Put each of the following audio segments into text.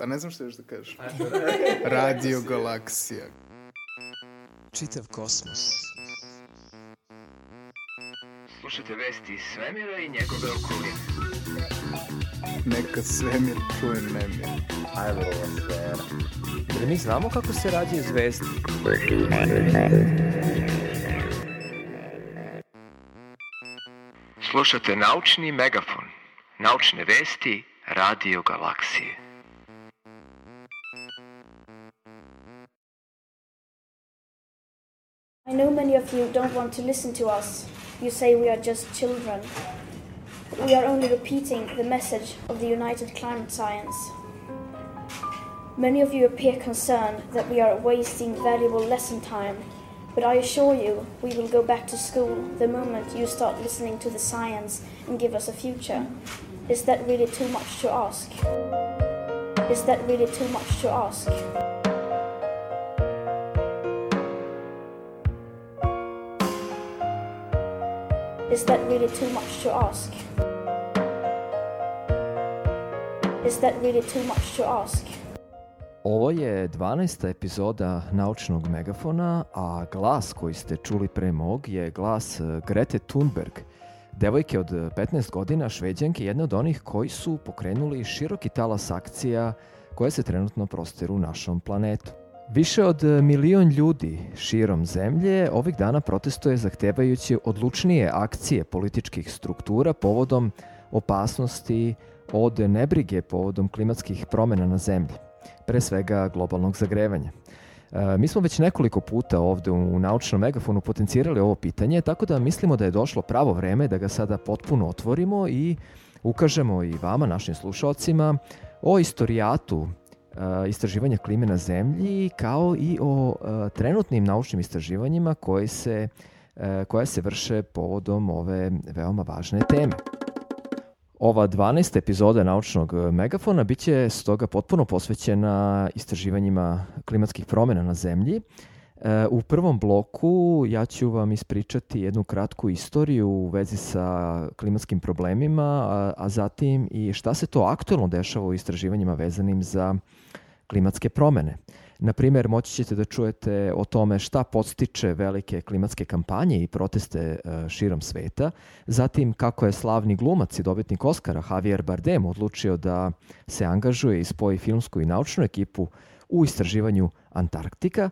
Pa ne znam što još da kažeš. Radio Galaksija. Čitav kosmos. Slušajte vesti iz svemira i njegove okoline. Neka svemir čuje nemir. Jer mi znamo kako se rađaju zvezde. Slušate naučni megafon. Naučne vesti Radio Galaksije. Of you don't want to listen to us. You say we are just children. We are only repeating the message of the United Climate Science. Many of you appear concerned that we are wasting valuable lesson time, but I assure you we will go back to school the moment you start listening to the science and give us a future. Is that really too much to ask? Is that really too much to ask? Is that really too much to ask? Is that really too much to ask? Ovo je 12. epizoda Naučnog megafona, a glas koji ste čuli pre mog je glas e, Grete Thunberg, devojke od 15 godina, šveđanke, jedna od onih koji su pokrenuli široki talas akcija koje se trenutno prosteru našom planetu. Više od milion ljudi širom zemlje ovih dana protestuje zahtevajući odlučnije akcije političkih struktura povodom opasnosti od nebrige povodom klimatskih promena na zemlji, pre svega globalnog zagrevanja. E, mi smo već nekoliko puta ovde u naučnom megafonu potencirali ovo pitanje, tako da mislimo da je došlo pravo vreme da ga sada potpuno otvorimo i ukažemo i vama, našim slušalcima, o istorijatu e, istraživanja klime na zemlji kao i o e, trenutnim naučnim istraživanjima koje se, e, koja se vrše povodom ove veoma važne teme. Ova 12. epizoda naučnog megafona biće stoga potpuno posvećena istraživanjima klimatskih promjena na zemlji. U prvom bloku ja ću vam ispričati jednu kratku istoriju u vezi sa klimatskim problemima, a, a zatim i šta se to aktualno dešava u istraživanjima vezanim za klimatske promene. Na primjer, moći ćete da čujete o tome šta podstiče velike klimatske kampanje i proteste e, širom sveta, zatim kako je slavni glumac i dobitnik Oscara Javier Bardem odlučio da se angažuje i spoji filmsku i naučnu ekipu u istraživanju Antarktika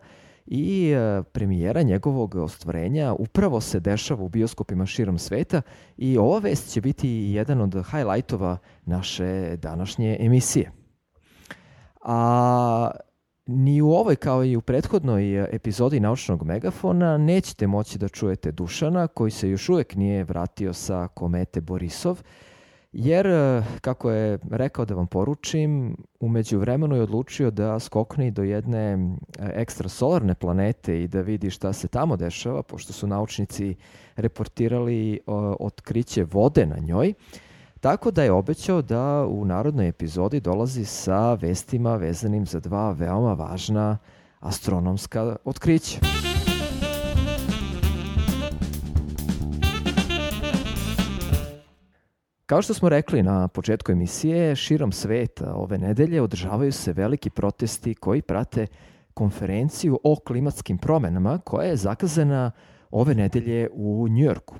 i e, premijera njegovog ostvarenja upravo se dešava u bioskopima širom sveta i ova vest će biti jedan od highlightova naše današnje emisije. A ni u ovoj kao i u prethodnoj epizodi naučnog megafona nećete moći da čujete Dušana koji se još uvek nije vratio sa komete Borisov jer, e, kako je rekao da vam poručim, umeđu vremenu je odlučio da skokne do jedne e, ekstrasolarne planete i da vidi šta se tamo dešava, pošto su naučnici reportirali o, otkriće vode na njoj. Tako da je obećao da u narodnoj epizodi dolazi sa vestima vezanim za dva veoma važna astronomska otkrića. Kao što smo rekli na početku emisije, širom sveta ove nedelje održavaju se veliki protesti koji prate konferenciju o klimatskim promenama koja je zakazana ove nedelje u Njujorku.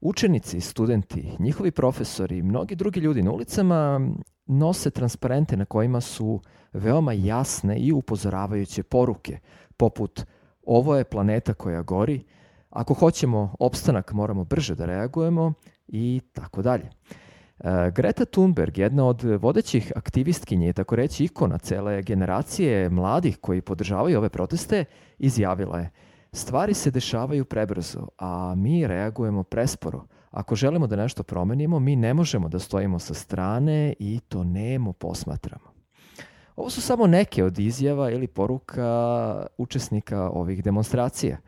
Učenici, studenti, njihovi profesori i mnogi drugi ljudi na ulicama nose transparente na kojima su veoma jasne i upozoravajuće poruke, poput ovo je planeta koja gori, ako hoćemo opstanak moramo brže da reagujemo i tako dalje. E, Greta Thunberg, jedna od vodećih aktivistkinje tako reći ikona cele generacije mladih koji podržavaju ove proteste, izjavila je Stvari se dešavaju prebrzo, a mi reagujemo presporo. Ako želimo da nešto promenimo, mi ne možemo da stojimo sa strane i to nemo posmatramo. Ovo su samo neke od izjava ili poruka učesnika ovih demonstracija.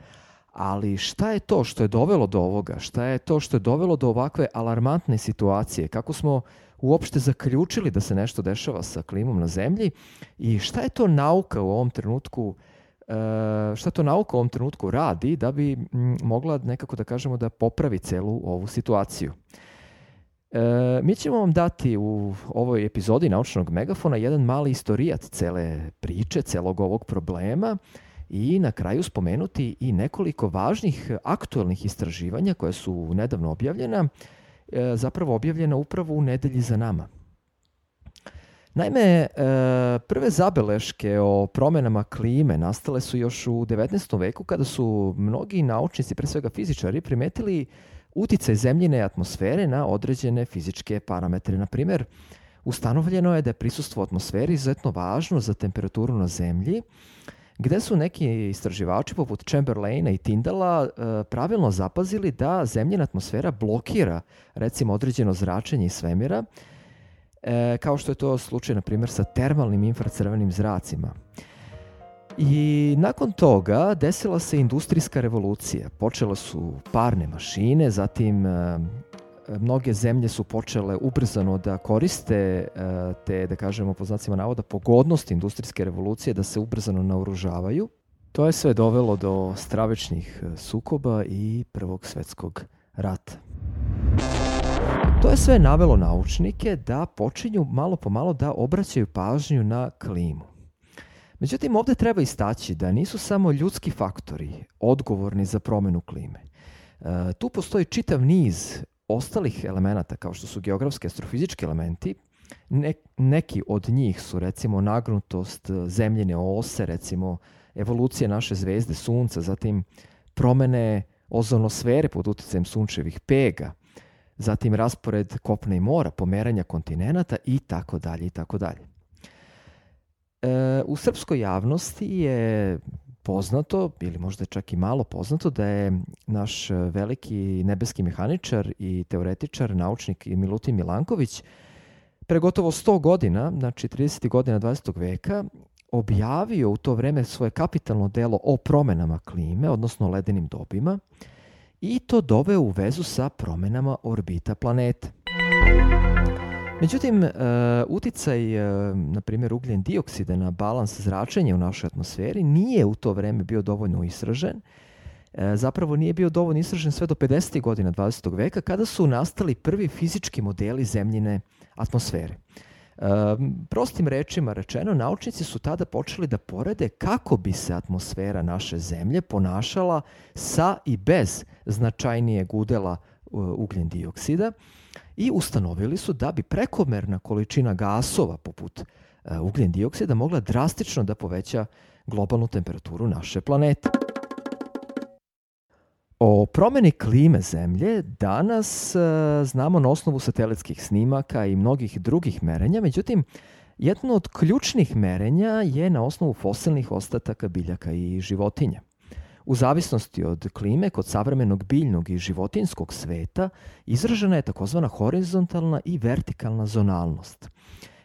Ali šta je to što je dovelo do ovoga? Šta je to što je dovelo do ovakve alarmantne situacije? Kako smo uopšte zaključili da se nešto dešava sa klimom na zemlji? I šta je to nauka u ovom trenutku e, šta to nauka u ovom trenutku radi da bi mogla nekako da kažemo da popravi celu ovu situaciju. E, mi ćemo vam dati u ovoj epizodi Naučnog megafona jedan mali istorijat cele priče, celog ovog problema i na kraju spomenuti i nekoliko važnih aktualnih istraživanja koja su nedavno objavljena, e, zapravo objavljena upravo u nedelji za nama. Naime, e, prve zabeleške o promenama klime nastale su još u 19. veku kada su mnogi naučnici, pre svega fizičari, primetili uticaj zemljine atmosfere na određene fizičke parametre. Na primjer, ustanovljeno je da je prisustvo atmosferi izuzetno važno za temperaturu na zemlji, gde su neki istraživači poput Chamberlaina i Tindala e, pravilno zapazili da zemljina atmosfera blokira recimo određeno zračenje iz svemira, e, kao što je to slučaj na primjer sa termalnim infracrvenim zracima. I nakon toga desila se industrijska revolucija. Počele su parne mašine, zatim e, mnoge zemlje su počele ubrzano da koriste e, te, da kažemo po znacima navoda, pogodnosti industrijske revolucije da se ubrzano naoružavaju. To je sve dovelo do stravičnih e, sukoba i Prvog svetskog rata. To je sve navelo naučnike da počinju malo po malo da obraćaju pažnju na klimu. Međutim, ovde treba istaći da nisu samo ljudski faktori odgovorni za promenu klime. E, tu postoji čitav niz ostalih elemenata kao što su geografski astrofizički elementi, ne, neki od njih su recimo nagnutost zemljene ose, recimo evolucija naše zvezde Sunca, zatim promene ozonosfere pod uticajem sunčevih pega, zatim raspored kopna i mora, pomeranja kontinenata i tako dalje i tako dalje. E, u srpskoj javnosti je poznato, ili možda čak i malo poznato, da je naš veliki nebeski mehaničar i teoretičar, naučnik Milutin Milanković pre gotovo 100 godina, znači 30. godina 20. veka, objavio u to vreme svoje kapitalno delo o promenama klime, odnosno ledenim dobima, i to doveo u vezu sa promenama orbita planeta. Međutim, uh, uticaj, uh, na primjer, ugljen dioksida na balans zračenja u našoj atmosferi nije u to vreme bio dovoljno istražen. Uh, zapravo nije bio dovoljno istražen sve do 50. godina 20. veka kada su nastali prvi fizički modeli zemljine atmosfere. Uh, prostim rečima rečeno, naučnici su tada počeli da porede kako bi se atmosfera naše zemlje ponašala sa i bez značajnijeg udela ugljen dioksida i ustanovili su da bi prekomerna količina gasova poput e, ugljen dioksida mogla drastično da poveća globalnu temperaturu naše planete. O promeni klime Zemlje danas e, znamo na osnovu satelitskih snimaka i mnogih drugih merenja, međutim, jedno od ključnih merenja je na osnovu fosilnih ostataka biljaka i životinja. U zavisnosti od klime, kod savremenog biljnog i životinskog sveta, izražena je takozvana horizontalna i vertikalna zonalnost.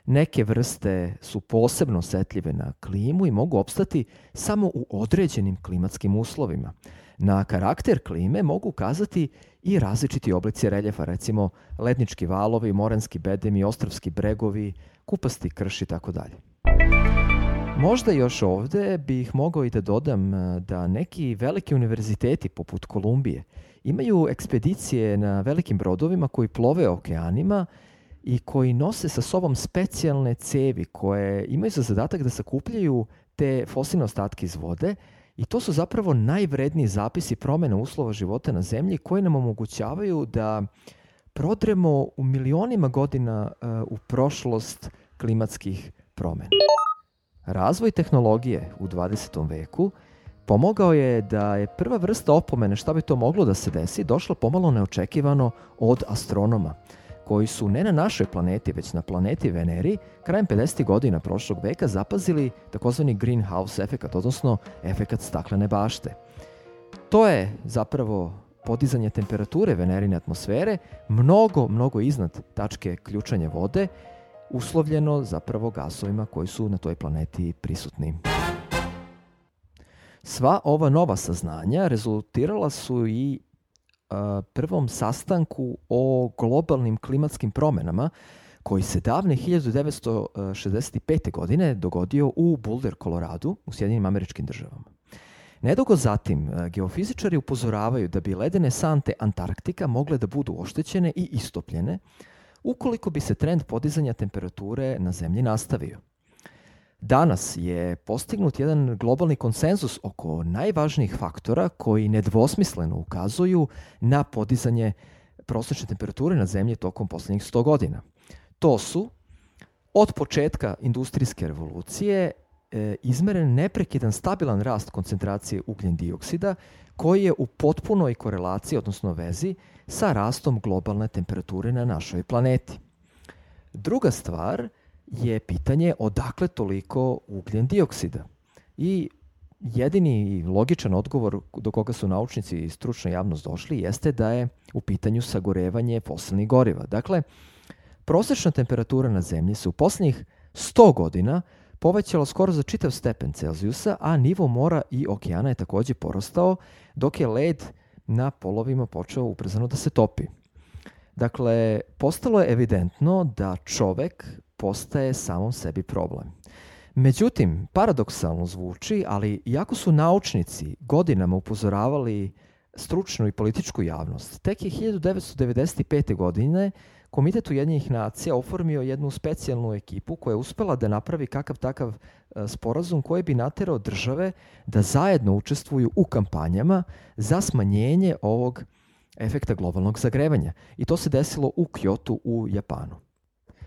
Neke vrste su posebno osetljive na klimu i mogu opstati samo u određenim klimatskim uslovima. Na karakter klime mogu ukazati i različiti oblici reljefa, recimo lednički valovi, moranski bedemi, ostrovski bregovi, kupasti krš i tako dalje. Možda još ovde bih mogao i da dodam e, da neki veliki univerziteti poput Kolumbije imaju ekspedicije na velikim brodovima koji plove okeanima i koji nose sa sobom specijalne cevi koje imaju za zadatak da sakupljaju te fosilne ostatke iz vode i to su zapravo najvredniji zapisi promena uslova života na zemlji koji nam omogućavaju da prodremo u milionima godina uh, u prošlost klimatskih promena. Razvoj tehnologije u 20. veku pomogao je da je prva vrsta opomene šta bi to moglo da se desi došla pomalo neočekivano od astronoma koji su ne na našoj planeti, već na planeti Veneri, krajem 50. godina prošlog veka zapazili takozvani greenhouse efekat, odnosno efekat staklene bašte. To je zapravo podizanje temperature Venerine atmosfere mnogo, mnogo iznad tačke ključanja vode uslovljeno zapravo gasovima koji su na toj planeti prisutni. Sva ova nova saznanja rezultirala su i prvom sastanku o globalnim klimatskim promenama koji se davne 1965. godine dogodio u Boulder, Koloradu, u Sjedinim američkim državama. Nedugo zatim, geofizičari upozoravaju da bi ledene sante Antarktika mogle da budu oštećene i istopljene, ukoliko bi se trend podizanja temperature na zemlji nastavio. Danas je postignut jedan globalni konsenzus oko najvažnijih faktora koji nedvosmisleno ukazuju na podizanje prosječne temperature na zemlji tokom posljednjih 100 godina. To su od početka industrijske revolucije e, izmeren neprekidan stabilan rast koncentracije ugljen dioksida koji je u potpunoj korelaciji, odnosno vezi, sa rastom globalne temperature na našoj planeti. Druga stvar je pitanje odakle toliko ugljen dioksida. I jedini logičan odgovor do koga su naučnici i stručna javnost došli jeste da je u pitanju sagorevanje fosilnih goriva. Dakle, prosječna temperatura na zemlji se u posljednjih 100 godina povećala skoro za čitav stepen Celzijusa, a nivo mora i okeana je također porastao, dok je led na polovima počeo ubrzano da se topi. Dakle, postalo je evidentno da čovek postaje samom sebi problem. Međutim, paradoksalno zvuči, ali iako su naučnici godinama upozoravali stručnu i političku javnost, tek je 1995. godine Komitet Ujedinjenih nacija oformio jednu specijalnu ekipu koja je uspela da napravi kakav takav e, sporazum koji bi naterao države da zajedno učestvuju u kampanjama za smanjenje ovog efekta globalnog zagrevanja. I to se desilo u Kyoto u Japanu.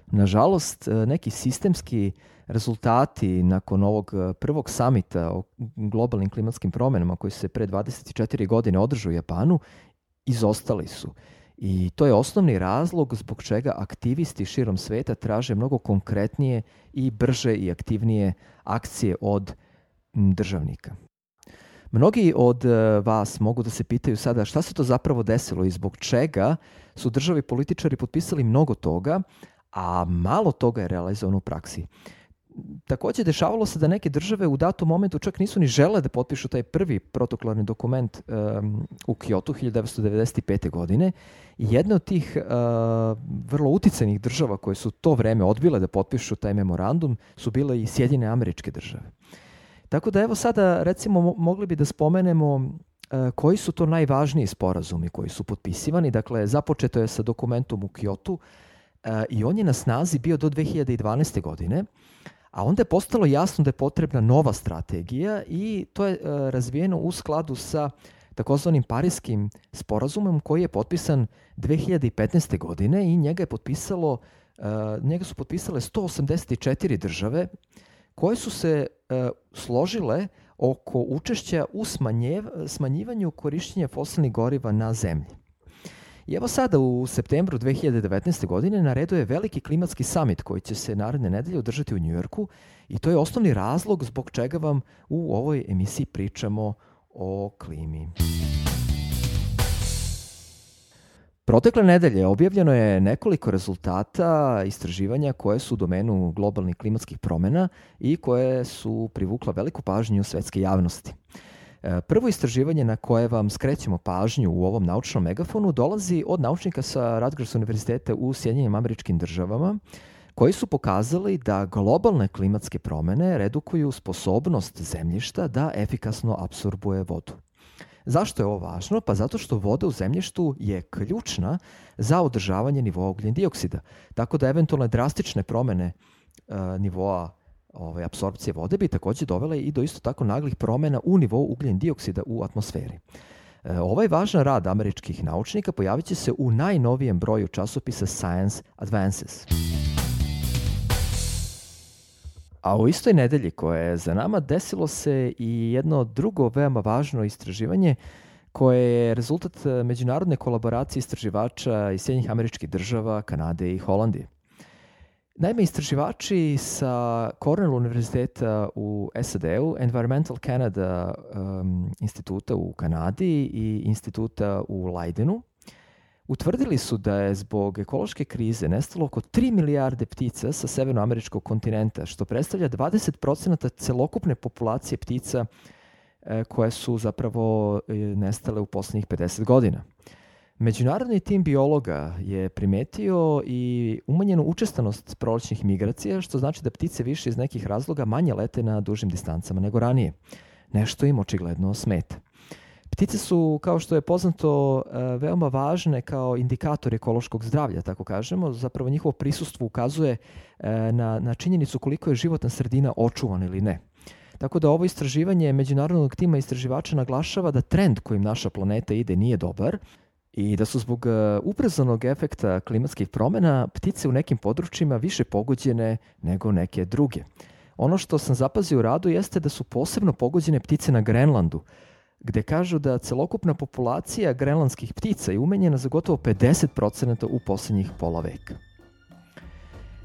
Nažalost, e, neki sistemski rezultati nakon ovog e, prvog samita o globalnim klimatskim promjenama koji se pre 24 godine održao u Japanu izostali su. I to je osnovni razlog zbog čega aktivisti širom sveta traže mnogo konkretnije i brže i aktivnije akcije od državnika. Mnogi od e, vas mogu da se pitaju sada šta se to zapravo desilo i zbog čega su državi političari potpisali mnogo toga, a malo toga je realizovano u praksi. Također dešavalo se da neke države u datom momentu čak nisu ni žele da potpišu taj prvi protokolarni dokument um, u Kyoto 1995. godine jedna od tih uh, vrlo uticajnih država koje su to vreme odbile da potpišu taj memorandum su bile i Sjedine američke države. Tako da evo sada recimo mogli bi da spomenemo uh, koji su to najvažniji sporazumi koji su potpisivani. Dakle, započeto je sa dokumentom u Kyoto uh, i on je na snazi bio do 2012. godine a onda je postalo jasno da je potrebna nova strategija i to je uh, razvijeno u skladu sa takozvanim parijskim sporazumom koji je potpisan 2015. godine i njega je potpisalo uh, njega su potpisale 184 države koje su se uh, složile oko učešća u smanjev, smanjivanju korišćenja fosilnih goriva na zemlji. I evo sada u septembru 2019. godine na redu je veliki klimatski summit koji će se naredne nedelje održati u Njujorku i to je osnovni razlog zbog čega vam u ovoj emisiji pričamo o klimi. Protekle nedelje objavljeno je nekoliko rezultata istraživanja koje su u domenu globalnih klimatskih promjena i koje su privukla veliku pažnju svetske javnosti. E, prvo istraživanje na koje vam skrećemo pažnju u ovom naučnom megafonu dolazi od naučnika sa Rutgers univerziteta u Sjedinjenim američkim državama, koji su pokazali da globalne klimatske promene redukuju sposobnost zemljišta da efikasno apsorbuje vodu. Zašto je ovo važno? Pa zato što voda u zemljištu je ključna za održavanje nivoa ugljen dioksida. Tako da eventualne drastične promene uh, nivoa ovaj, apsorpcije vode bi također dovele i do isto tako naglih promjena u nivou ugljen dioksida u atmosferi. E, ovaj važan rad američkih naučnika pojavit će se u najnovijem broju časopisa Science Advances. A u istoj nedelji koja je za nama desilo se i jedno drugo veoma važno istraživanje koje je rezultat međunarodne kolaboracije istraživača iz Sjednjih američkih država, Kanade i Holandije. Naime, istraživači sa Cornell univerziteta u SAD-u, Environmental Canada um, instituta u Kanadi i instituta u Leidenu, utvrdili su da je zbog ekološke krize nestalo oko 3 milijarde ptica sa severnoameričkog kontinenta, što predstavlja 20% celokupne populacije ptica e, koje su zapravo e, nestale u posljednjih 50 godina. Međunarodni tim biologa je primetio i umanjenu učestanost prolećnih migracija, što znači da ptice više iz nekih razloga manje lete na dužim distancama nego ranije. Nešto im očigledno smeta. Ptice su, kao što je poznato, e, veoma važne kao indikator ekološkog zdravlja, tako kažemo. Zapravo njihovo prisustvo ukazuje e, na, na činjenicu koliko je životna sredina očuvana ili ne. Tako da ovo istraživanje međunarodnog tima istraživača naglašava da trend kojim naša planeta ide nije dobar i da su zbog e, ubrzanog efekta klimatskih promena ptice u nekim područjima više pogođene nego neke druge. Ono što sam zapazio u radu jeste da su posebno pogođene ptice na Grenlandu, gde kažu da celokupna populacija grenlandskih ptica je umenjena za gotovo 50% u poslednjih pola veka.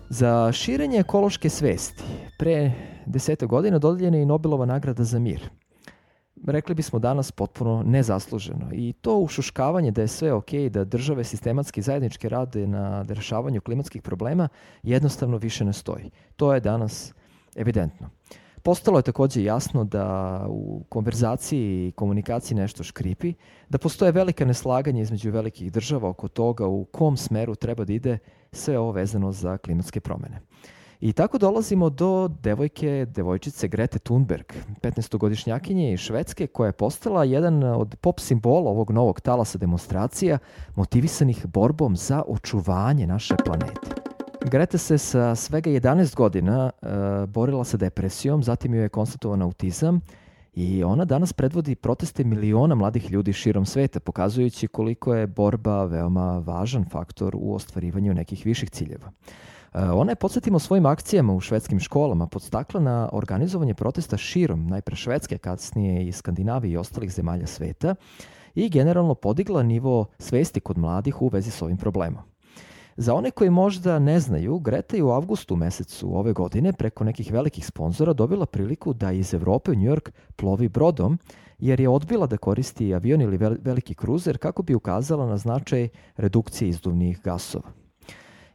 Za širenje ekološke svesti pre deseta godina dodeljena je i Nobelova nagrada za mir. Rekli bismo danas potpuno nezasluženo i to ušuškavanje da je sve ok, da države sistematski zajednički rade na rešavanju klimatskih problema jednostavno više ne stoji. To je danas evidentno. Postalo je takođe jasno da u konverzaciji i komunikaciji nešto škripi, da postoje velika neslaganja između velikih država oko toga u kom smeru treba da ide sve ovo vezano za klimatske promene. I tako dolazimo do devojke, devojčice Grete Thunberg, 15-godišnjakinje iz Švedske, koja je postala jedan od pop simbola ovog novog talasa demonstracija motivisanih borbom za očuvanje naše planete. Greta se sa svega 11 godina uh, borila sa depresijom, zatim joj je konstatovan autizam i ona danas predvodi proteste miliona mladih ljudi širom sveta, pokazujući koliko je borba veoma važan faktor u ostvarivanju nekih viših ciljeva. Uh, ona je, podsjetimo, svojim akcijama u švedskim školama podstakla na organizovanje protesta širom, najpre Švedske, kasnije i Skandinavije i ostalih zemalja sveta i generalno podigla nivo svesti kod mladih u vezi s ovim problemom. Za one koji možda ne znaju, Greta je u avgustu mesecu ove godine preko nekih velikih sponzora dobila priliku da iz Evrope u New York plovi brodom, jer je odbila da koristi avion ili veliki kruzer kako bi ukazala na značaj redukcije izduvnih gasova.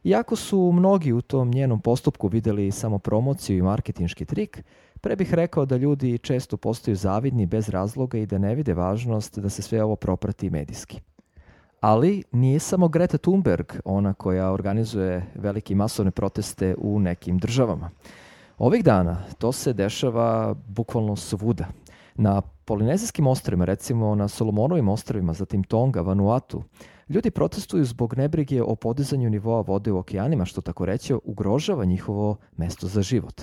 Iako su mnogi u tom njenom postupku videli samo promociju i marketinški trik, pre bih rekao da ljudi često postaju zavidni bez razloga i da ne vide važnost da se sve ovo proprati medijski. Ali nije samo Greta Thunberg ona koja organizuje velike masovne proteste u nekim državama. Ovih dana to se dešava bukvalno svuda. Na polinezijskim ostrovima, recimo na Solomonovim ostrovima, zatim Tonga, Vanuatu, ljudi protestuju zbog nebrige o podizanju nivoa vode u okeanima, što tako reći ugrožava njihovo mesto za život.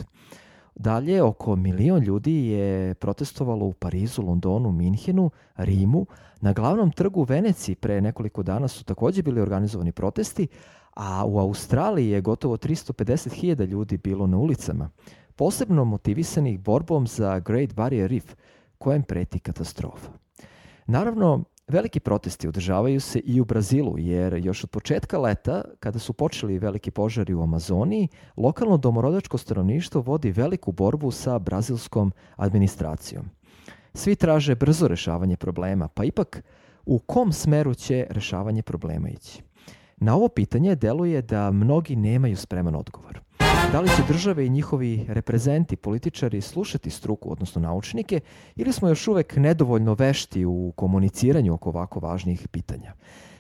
Dalje, oko milion ljudi je protestovalo u Parizu, Londonu, Minhenu, Rimu. Na glavnom trgu u Veneciji pre nekoliko dana su takođe bili organizovani protesti, a u Australiji je gotovo 350.000 ljudi bilo na ulicama, posebno motivisanih borbom za Great Barrier Reef, kojem preti katastrofa. Naravno, Veliki protesti održavaju se i u Brazilu, jer još od početka leta, kada su počeli veliki požari u Amazoniji, lokalno domorodačko stanovništvo vodi veliku borbu sa brazilskom administracijom. Svi traže brzo rešavanje problema, pa ipak u kom smeru će rešavanje problema ići? Na ovo pitanje deluje da mnogi nemaju spreman odgovor. Da li će države i njihovi reprezenti, političari, slušati struku, odnosno naučnike, ili smo još uvek nedovoljno vešti u komuniciranju oko ovako važnih pitanja?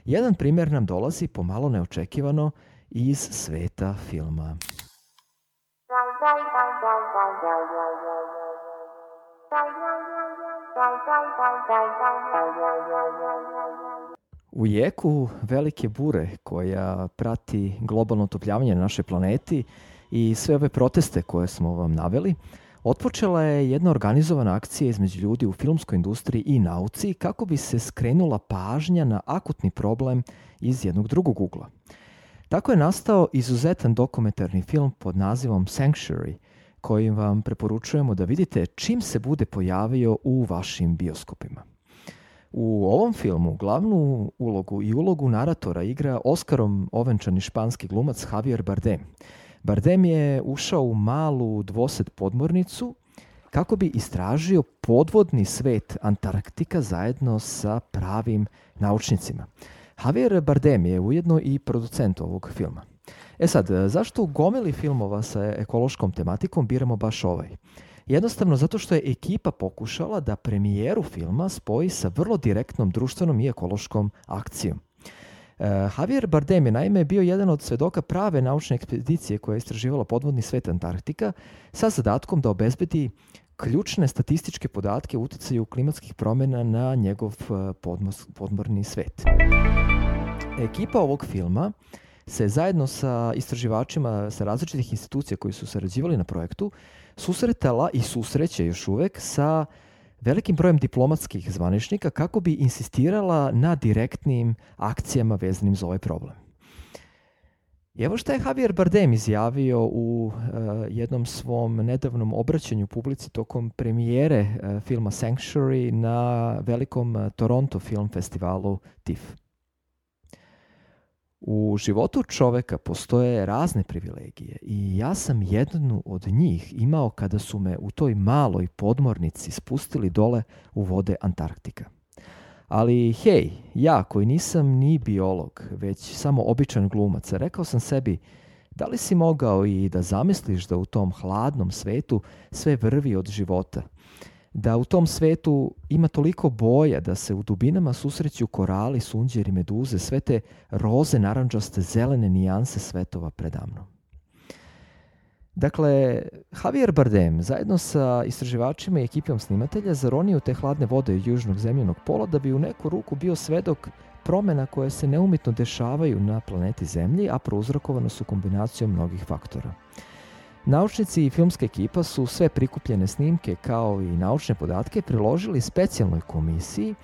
Jedan primer nam dolazi pomalo neočekivano iz sveta filma. U jeku velike bure koja prati globalno otopljavanje na našoj planeti i sve ove proteste koje smo vam naveli, otpočela je jedna organizovana akcija između ljudi u filmskoj industriji i nauci kako bi se skrenula pažnja na akutni problem iz jednog drugog ugla. Tako je nastao izuzetan dokumentarni film pod nazivom Sanctuary, kojim vam preporučujemo da vidite čim se bude pojavio u vašim bioskopima. U ovom filmu glavnu ulogu i ulogu naratora igra Oskarom ovenčani španski glumac Javier Bardem – Bardem je ušao u malu dvosed podmornicu kako bi istražio podvodni svet Antarktika zajedno sa pravim naučnicima. Javier Bardem je ujedno i producent ovog filma. E sad, zašto u gomeli filmova sa ekološkom tematikom biramo baš ovaj? Jednostavno zato što je ekipa pokušala da premijeru filma spoji sa vrlo direktnom društvenom i ekološkom akcijom. Uh, Javier Bardem je naime bio jedan od svedoka prave naučne ekspedicije koja je istraživala podvodni svet Antarktika sa zadatkom da obezbedi ključne statističke podatke o utjecaju klimatskih promjena na njegov e, podmorni svet. Ekipa ovog filma se zajedno sa istraživačima sa različitih institucija koji su sarađivali na projektu susretala i susreće još uvek sa velikim brojem diplomatskih zvaničnika kako bi insistirala na direktnim akcijama vezanim za ovaj problem. I evo što je Javier Bardem izjavio u e, jednom svom nedavnom obraćanju publici tokom premijere e, filma Sanctuary na velikom e, Toronto Film Festivalu TIFF. U životu čoveka postoje razne privilegije i ja sam jednu od njih imao kada su me u toj maloj podmornici spustili dole u vode Antarktika. Ali hej, ja koji nisam ni biolog, već samo običan glumac, rekao sam sebi da li si mogao i da zamisliš da u tom hladnom svetu sve vrvi od života – da u tom svetu ima toliko boja da se u dubinama susreću korali, sunđeri, meduze, sve te roze, naranđaste, zelene nijanse svetova predamno. Dakle, Javier Bardem zajedno sa istraživačima i ekipom snimatelja zaronio te hladne vode južnog zemljenog pola da bi u neku ruku bio svedok promena koje se neumitno dešavaju na planeti Zemlji, a prouzrokovano su kombinacijom mnogih faktora. Naučnici i filmska ekipa su sve prikupljene snimke kao i naučne podatke priložili specijalnoj komisiji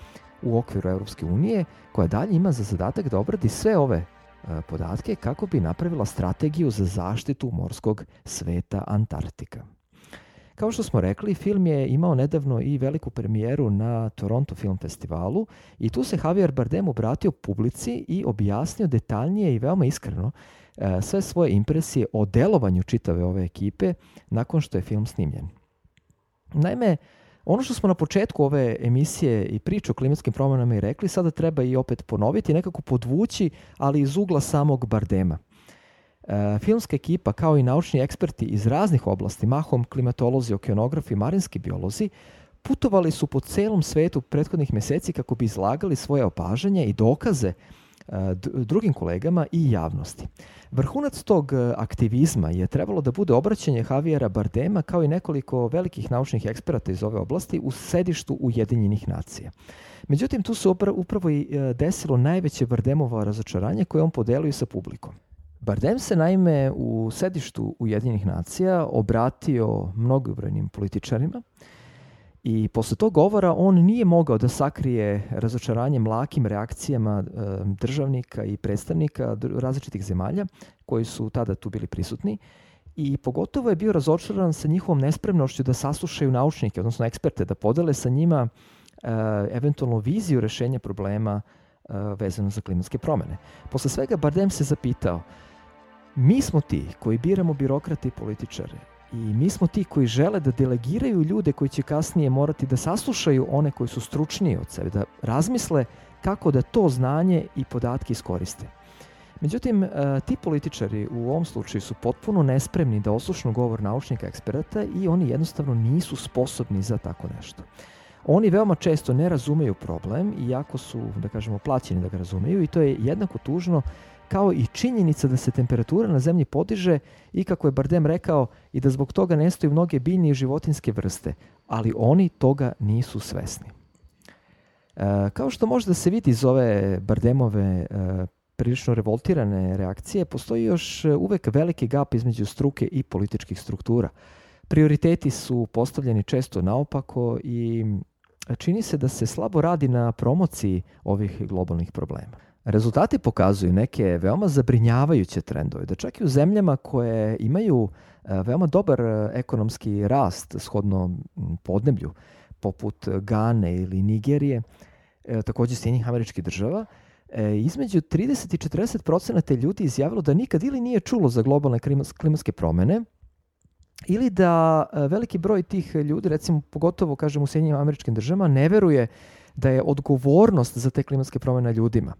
u okviru Europske unije koja dalje ima za zadatak da obradi sve ove e, podatke kako bi napravila strategiju za zaštitu morskog sveta Antarktika. Kao što smo rekli, film je imao nedavno i veliku premijeru na Toronto Film Festivalu i tu se Javier Bardem obratio publici i objasnio detaljnije i veoma iskreno sve svoje impresije o delovanju čitave ove ekipe nakon što je film snimljen. Naime, ono što smo na početku ove emisije i priče o klimatskim promjenama i rekli, sada treba i opet ponoviti, nekako podvući, ali iz ugla samog Bardema. E, filmska ekipa, kao i naučni eksperti iz raznih oblasti, mahom klimatolozi, okeanografi, marinski biolozi, putovali su po celom svetu prethodnih meseci kako bi izlagali svoje opažanja i dokaze drugim kolegama i javnosti. Vrhunac tog e, aktivizma je trebalo da bude obraćanje Javiera Bardema kao i nekoliko velikih naučnih eksperata iz ove oblasti u sedištu Ujedinjenih nacija. Međutim, tu se upravo i e, desilo najveće Bardemovo razočaranje koje on podelio sa publikom. Bardem se naime u sedištu Ujedinjenih nacija obratio mnogobrojnim političarima, i posle tog govora on nije mogao da sakrije razočaranje mlakim reakcijama e, državnika i predstavnika različitih zemalja koji su tada tu bili prisutni i pogotovo je bio razočaran sa njihovom nespremnošću da saslušaju naučnike, odnosno eksperte, da podele sa njima e, eventualno viziju rešenja problema e, vezano za klimatske promene. Posle svega Bardem se zapitao, mi smo ti koji biramo birokrate i političare I mi smo ti koji žele da delegiraju ljude koji će kasnije morati da saslušaju one koji su stručniji od sebe, da razmisle kako da to znanje i podatke iskoriste. Međutim, e, ti političari u ovom slučaju su potpuno nespremni da oslušnu govor naučnika eksperata i oni jednostavno nisu sposobni za tako nešto. Oni veoma često ne razumeju problem, iako su, da kažemo, plaćeni da ga razumeju i to je jednako tužno kao i činjenica da se temperatura na zemlji podiže i kako je Bardem rekao i da zbog toga nestaju mnoge biljne i životinske vrste, ali oni toga nisu svesni. E, kao što može da se vidi iz ove Bardemove e, prilično revoltirane reakcije, postoji još uvek veliki gap između struke i političkih struktura. Prioriteti su postavljeni često naopako i čini se da se slabo radi na promociji ovih globalnih problema. Rezultati pokazuju neke veoma zabrinjavajuće trendove, da čak i u zemljama koje imaju e, veoma dobar e, ekonomski rast shodno podneblju, poput Gane ili Nigerije, e, takođe Sjednjih američkih država, između 30 i 40 procenata ljudi izjavilo da nikad ili nije čulo za globalne klimatske promene, ili da veliki broj tih ljudi, recimo pogotovo kažem u Sjednjim američkim državama, ne veruje da je odgovornost za te klimatske promene ljudima.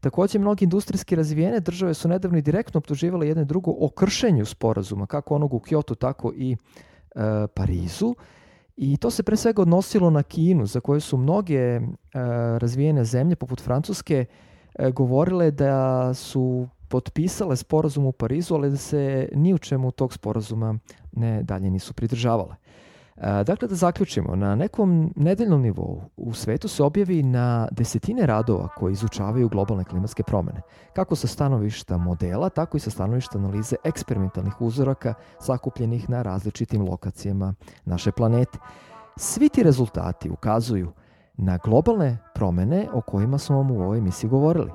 Takođe, mnogi industrijski razvijene države su nedavno i direktno optuživale jedne drugo o kršenju sporazuma, kako onog u Kyoto, tako i e, Parizu. I to se pre svega odnosilo na Kinu, za koje su mnoge e, razvijene zemlje, poput Francuske, e, govorile da su potpisale sporazum u Parizu, ali da se ni u čemu tog sporazuma ne dalje nisu pridržavale. Dakle, da zaključimo, na nekom nedeljnom nivou u svetu se objavi na desetine radova koji izučavaju globalne klimatske promene, kako sa stanovišta modela, tako i sa stanovišta analize eksperimentalnih uzoraka sakupljenih na različitim lokacijama naše planete. Svi ti rezultati ukazuju na globalne promene o kojima smo vam u ovoj emisiji govorili.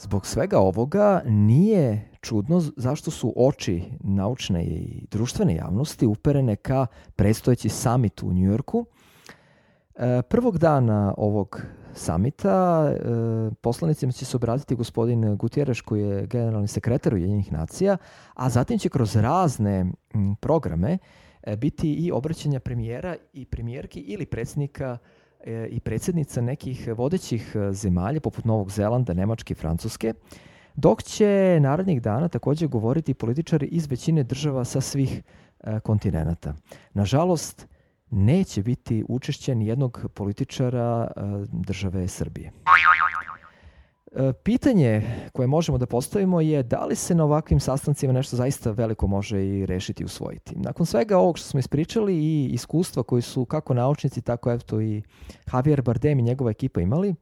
Zbog svega ovoga nije čudno zašto su oči naučne i društvene javnosti uperene ka predstojeći summit u Njujorku. E, prvog dana ovog samita e, poslanicima će se obratiti gospodin Gutjereš koji je generalni sekretar Ujedinjenih nacija, a zatim će kroz razne programe e, biti i obraćanja premijera i premijerki ili predsjednika e, i predsjednica nekih vodećih e, zemalja poput Novog Zelanda, Nemačke i Francuske, dok će narednih dana takođe govoriti političari iz većine država sa svih e, kontinenta. Nažalost, neće biti učešća ni jednog političara e, države Srbije. E, Pitanje koje možemo da postavimo je da li se na ovakvim sastancima nešto zaista veliko može i rešiti i usvojiti. Nakon svega ovog što smo ispričali i iskustva koji su kako naučnici, tako eto i Javier Bardem i njegova ekipa imali,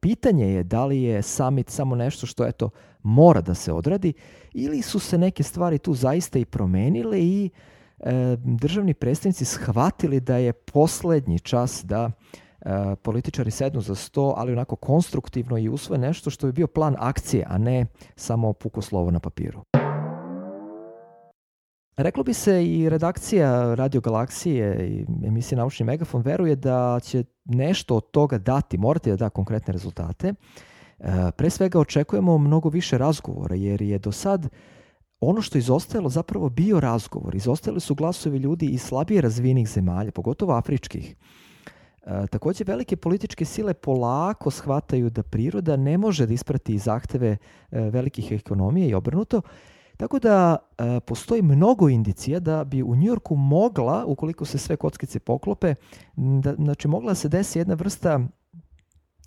pitanje je da li je summit samo nešto što eto mora da se odradi ili su se neke stvari tu zaista i promenile i e, državni predstavnici shvatili da je poslednji čas da političari sednu za sto, ali onako konstruktivno i usvoje nešto što bi bio plan akcije, a ne samo puko slovo na papiru. Reklo bi se i redakcija Radio Galaksije i emisije Naučni megafon veruje da će nešto od toga dati, morati da da konkretne rezultate. E, Pre svega očekujemo mnogo više razgovora jer je do sad ono što izostajalo zapravo bio razgovor. Izostajali su glasovi ljudi iz slabije razvijenih zemalja, pogotovo afričkih. E, takođe, velike političke sile polako shvataju da priroda ne može da isprati zahteve e, velikih ekonomija i obrnuto, tako da e, postoji mnogo indicija da bi u Njujorku mogla, ukoliko se sve kockice poklope, da, znači mogla da se desi jedna vrsta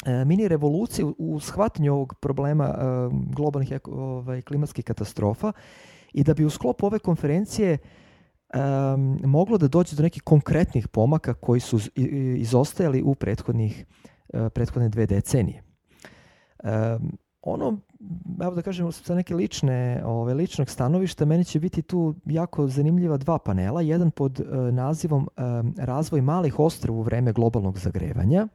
e, mini revolucije u, shvatanju ovog problema globalnih ovaj, klimatskih katastrofa i da bi u sklopu ove konferencije um, moglo da dođe do nekih konkretnih pomaka koji su izostajali u prethodnih, uh, prethodne dve decenije. Um, ono, evo da kažem, sa neke lične, ove, ličnog stanovišta, meni će biti tu jako zanimljiva dva panela. Jedan pod uh, nazivom um, Razvoj malih ostrava u vreme globalnog zagrevanja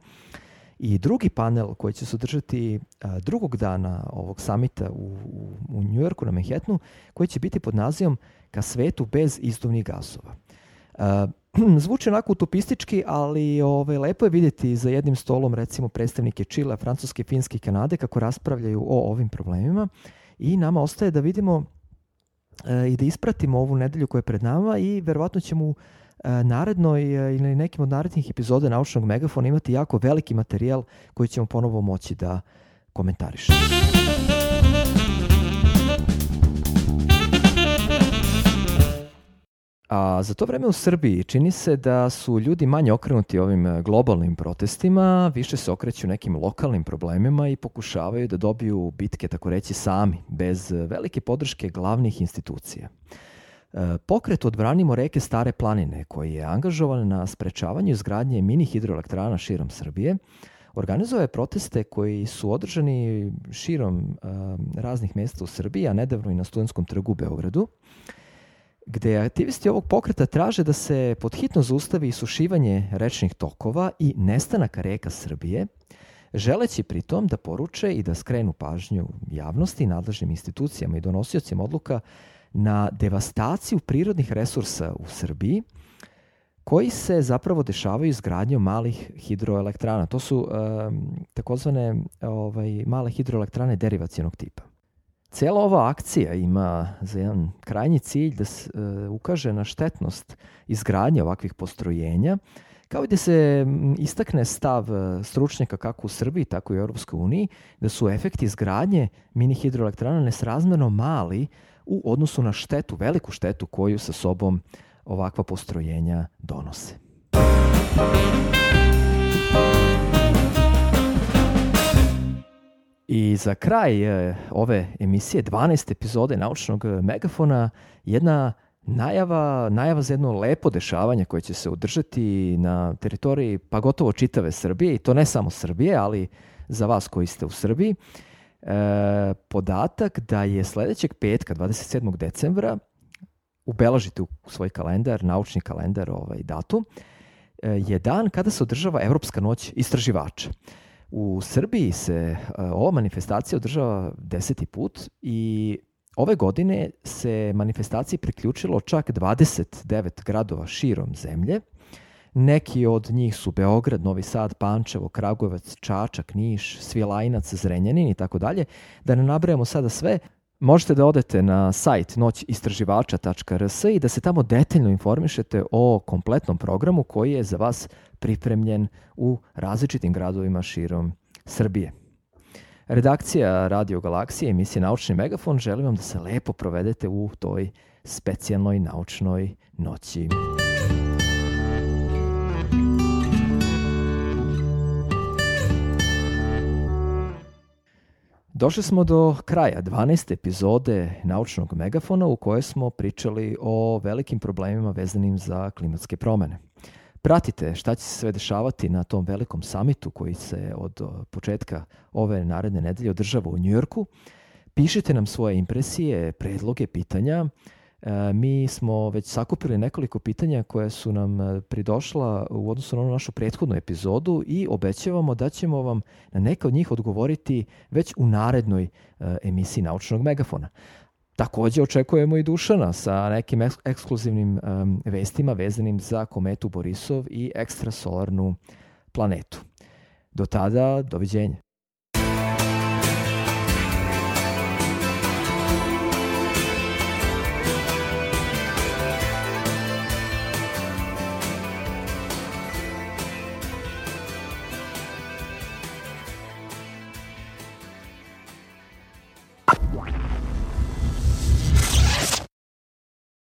i drugi panel koji će se održati uh, drugog dana ovog samita u, u, u Njujorku na Manhattanu, koji će biti pod nazivom Ka svetu bez izduvnih gasova. Uh, zvuči onako utopistički, ali ove, lepo je vidjeti za jednim stolom recimo predstavnike Čila, Francuske, Finske i Kanade kako raspravljaju o ovim problemima i nama ostaje da vidimo e, i da ispratimo ovu nedelju koja je pred nama i verovatno ćemo u e, narednoj e, ili nekim od narednih epizoda Naučnog megafona imati jako veliki materijal koji ćemo ponovo moći da komentarišemo. A za to vreme u Srbiji čini se da su ljudi manje okrenuti ovim e, globalnim protestima, više se okreću nekim lokalnim problemima i pokušavaju da dobiju bitke, tako reći, sami, bez e, velike podrške glavnih institucija. E, Pokret Odbranimo reke Stare planine, koji je angažovan na sprečavanju izgradnje mini hidroelektrana širom Srbije, organizovao je proteste koji su održani širom raznih mesta u Srbiji, a nedavno i na Studentskom trgu u Beogradu gde aktivisti ovog pokreta traže da se podhitno zaustavi isušivanje rečnih tokova i nestanak reka Srbije, želeći pritom da poruče i da skrenu pažnju javnosti nadležnim institucijama i donosiocima odluka na devastaciju prirodnih resursa u Srbiji, koji se zapravo dešavaju izgradnjom malih hidroelektrana. To su um, takozvane ovaj, male hidroelektrane derivacijenog tipa. Cijela ova akcija ima za jedan krajnji cilj da se ukaže na štetnost izgradnje ovakvih postrojenja, kao i da se istakne stav e, stručnjaka kako u Srbiji, tako i u Europskoj uniji, da su efekti izgradnje mini hidroelektrana nesrazmerno mali u odnosu na štetu, veliku štetu koju sa sobom ovakva postrojenja donose. I za kraj e, ove emisije, 12 epizode naučnog e, megafona, jedna najava, najava za jedno lepo dešavanje koje će se održati na teritoriji pa gotovo čitave Srbije i to ne samo Srbije, ali za vas koji ste u Srbiji. E, podatak da je sledećeg petka, 27. decembra, ubelažite u svoj kalendar, naučni kalendar, ovaj datum, e, je dan kada se održava Evropska noć istraživača. U Srbiji se e, ova manifestacija održava deseti put i ove godine se manifestaciji priključilo čak 29 gradova širom zemlje. Neki od njih su Beograd, Novi Sad, Pančevo, Kragujevac, Čačak, Niš, Svilajnac, Zrenjanin i tako dalje. Da ne nabrajamo sada sve, možete da odete na sajt noćistraživača.rs i da se tamo detaljno informišete o kompletnom programu koji je za vas pripremljen u različitim gradovima širom Srbije. Redakcija Radio Galaksije, emisije Naučni megafon, želim vam da se lepo provedete u toj specijalnoj naučnoj noći. Došli smo do kraja 12. epizode Naučnog megafona u kojoj smo pričali o velikim problemima vezanim za klimatske promene. Pratite šta će se sve dešavati na tom velikom samitu koji se od početka ove naredne nedelje održava u Njujorku. Pišite nam svoje impresije, predloge, pitanja. E, mi smo već sakupili nekoliko pitanja koje su nam e, pridošla u odnosu na našu prethodnu epizodu i obećavamo da ćemo vam na neka od njih odgovoriti već u narednoj e, emisiji Naučnog megafona. Takođe očekujemo i Dušana sa nekim eks ekskluzivnim um, vestima vezanim za kometu Borisov i ekstrasolarnu planetu. Do tada, doviđenja.